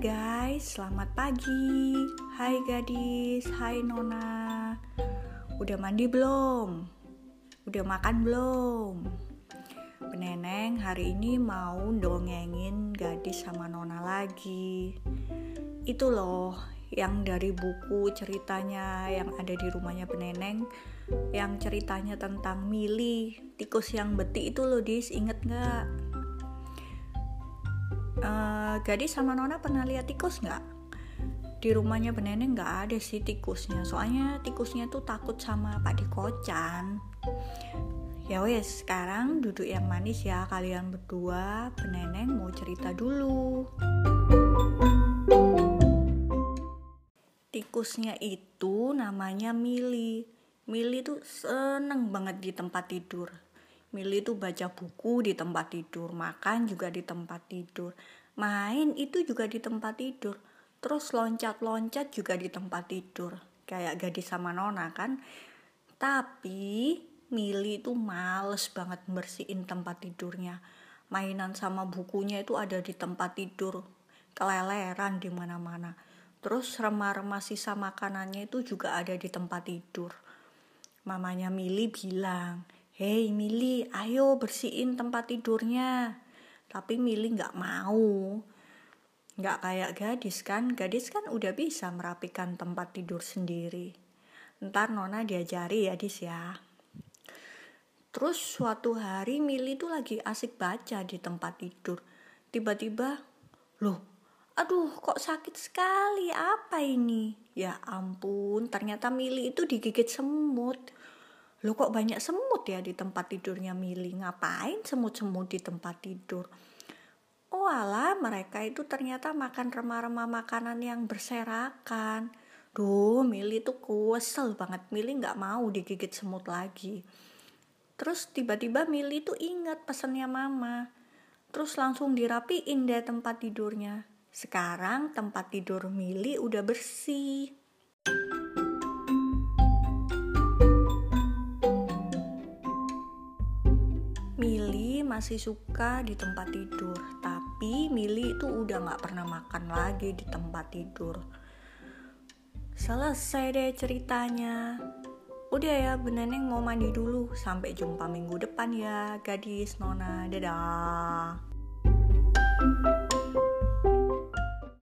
guys, selamat pagi. Hai gadis, hai nona. Udah mandi belum? Udah makan belum? Beneneng hari ini mau dongengin gadis sama nona lagi. Itu loh yang dari buku ceritanya yang ada di rumahnya Beneneng yang ceritanya tentang Mili tikus yang beti itu loh dis inget nggak uh, gadis sama Nona pernah lihat tikus nggak? Di rumahnya Beneneng nggak ada sih tikusnya, soalnya tikusnya tuh takut sama Pak Dikocan. Ya wes, sekarang duduk yang manis ya kalian berdua. Beneneng mau cerita dulu. Tikusnya itu namanya Mili. Mili tuh seneng banget di tempat tidur Milih tuh baca buku di tempat tidur, makan juga di tempat tidur, main itu juga di tempat tidur, terus loncat-loncat juga di tempat tidur, kayak gadis sama nona kan. Tapi Mili itu males banget bersihin tempat tidurnya. Mainan sama bukunya itu ada di tempat tidur, keleleran di mana-mana. Terus remah-remah sisa makanannya itu juga ada di tempat tidur. Mamanya Mili bilang, Hei Mili, ayo bersihin tempat tidurnya. Tapi Mili nggak mau. Nggak kayak gadis kan, gadis kan udah bisa merapikan tempat tidur sendiri. Ntar Nona diajari ya Dis ya. Terus suatu hari Mili tuh lagi asik baca di tempat tidur. Tiba-tiba, loh aduh kok sakit sekali apa ini? Ya ampun, ternyata Mili itu digigit semut Lo kok banyak semut ya di tempat tidurnya Mili? Ngapain semut-semut di tempat tidur? Oh ala, mereka itu ternyata makan remah-remah makanan yang berserakan. Duh, Mili tuh kesel banget. Mili nggak mau digigit semut lagi. Terus tiba-tiba Mili tuh ingat pesannya mama. Terus langsung dirapiin deh tempat tidurnya. Sekarang tempat tidur Mili udah bersih. Mili masih suka di tempat tidur, tapi Mili itu udah gak pernah makan lagi di tempat tidur. Selesai deh ceritanya. Udah ya, Beneneng mau mandi dulu. Sampai jumpa minggu depan ya, gadis Nona. Dadah.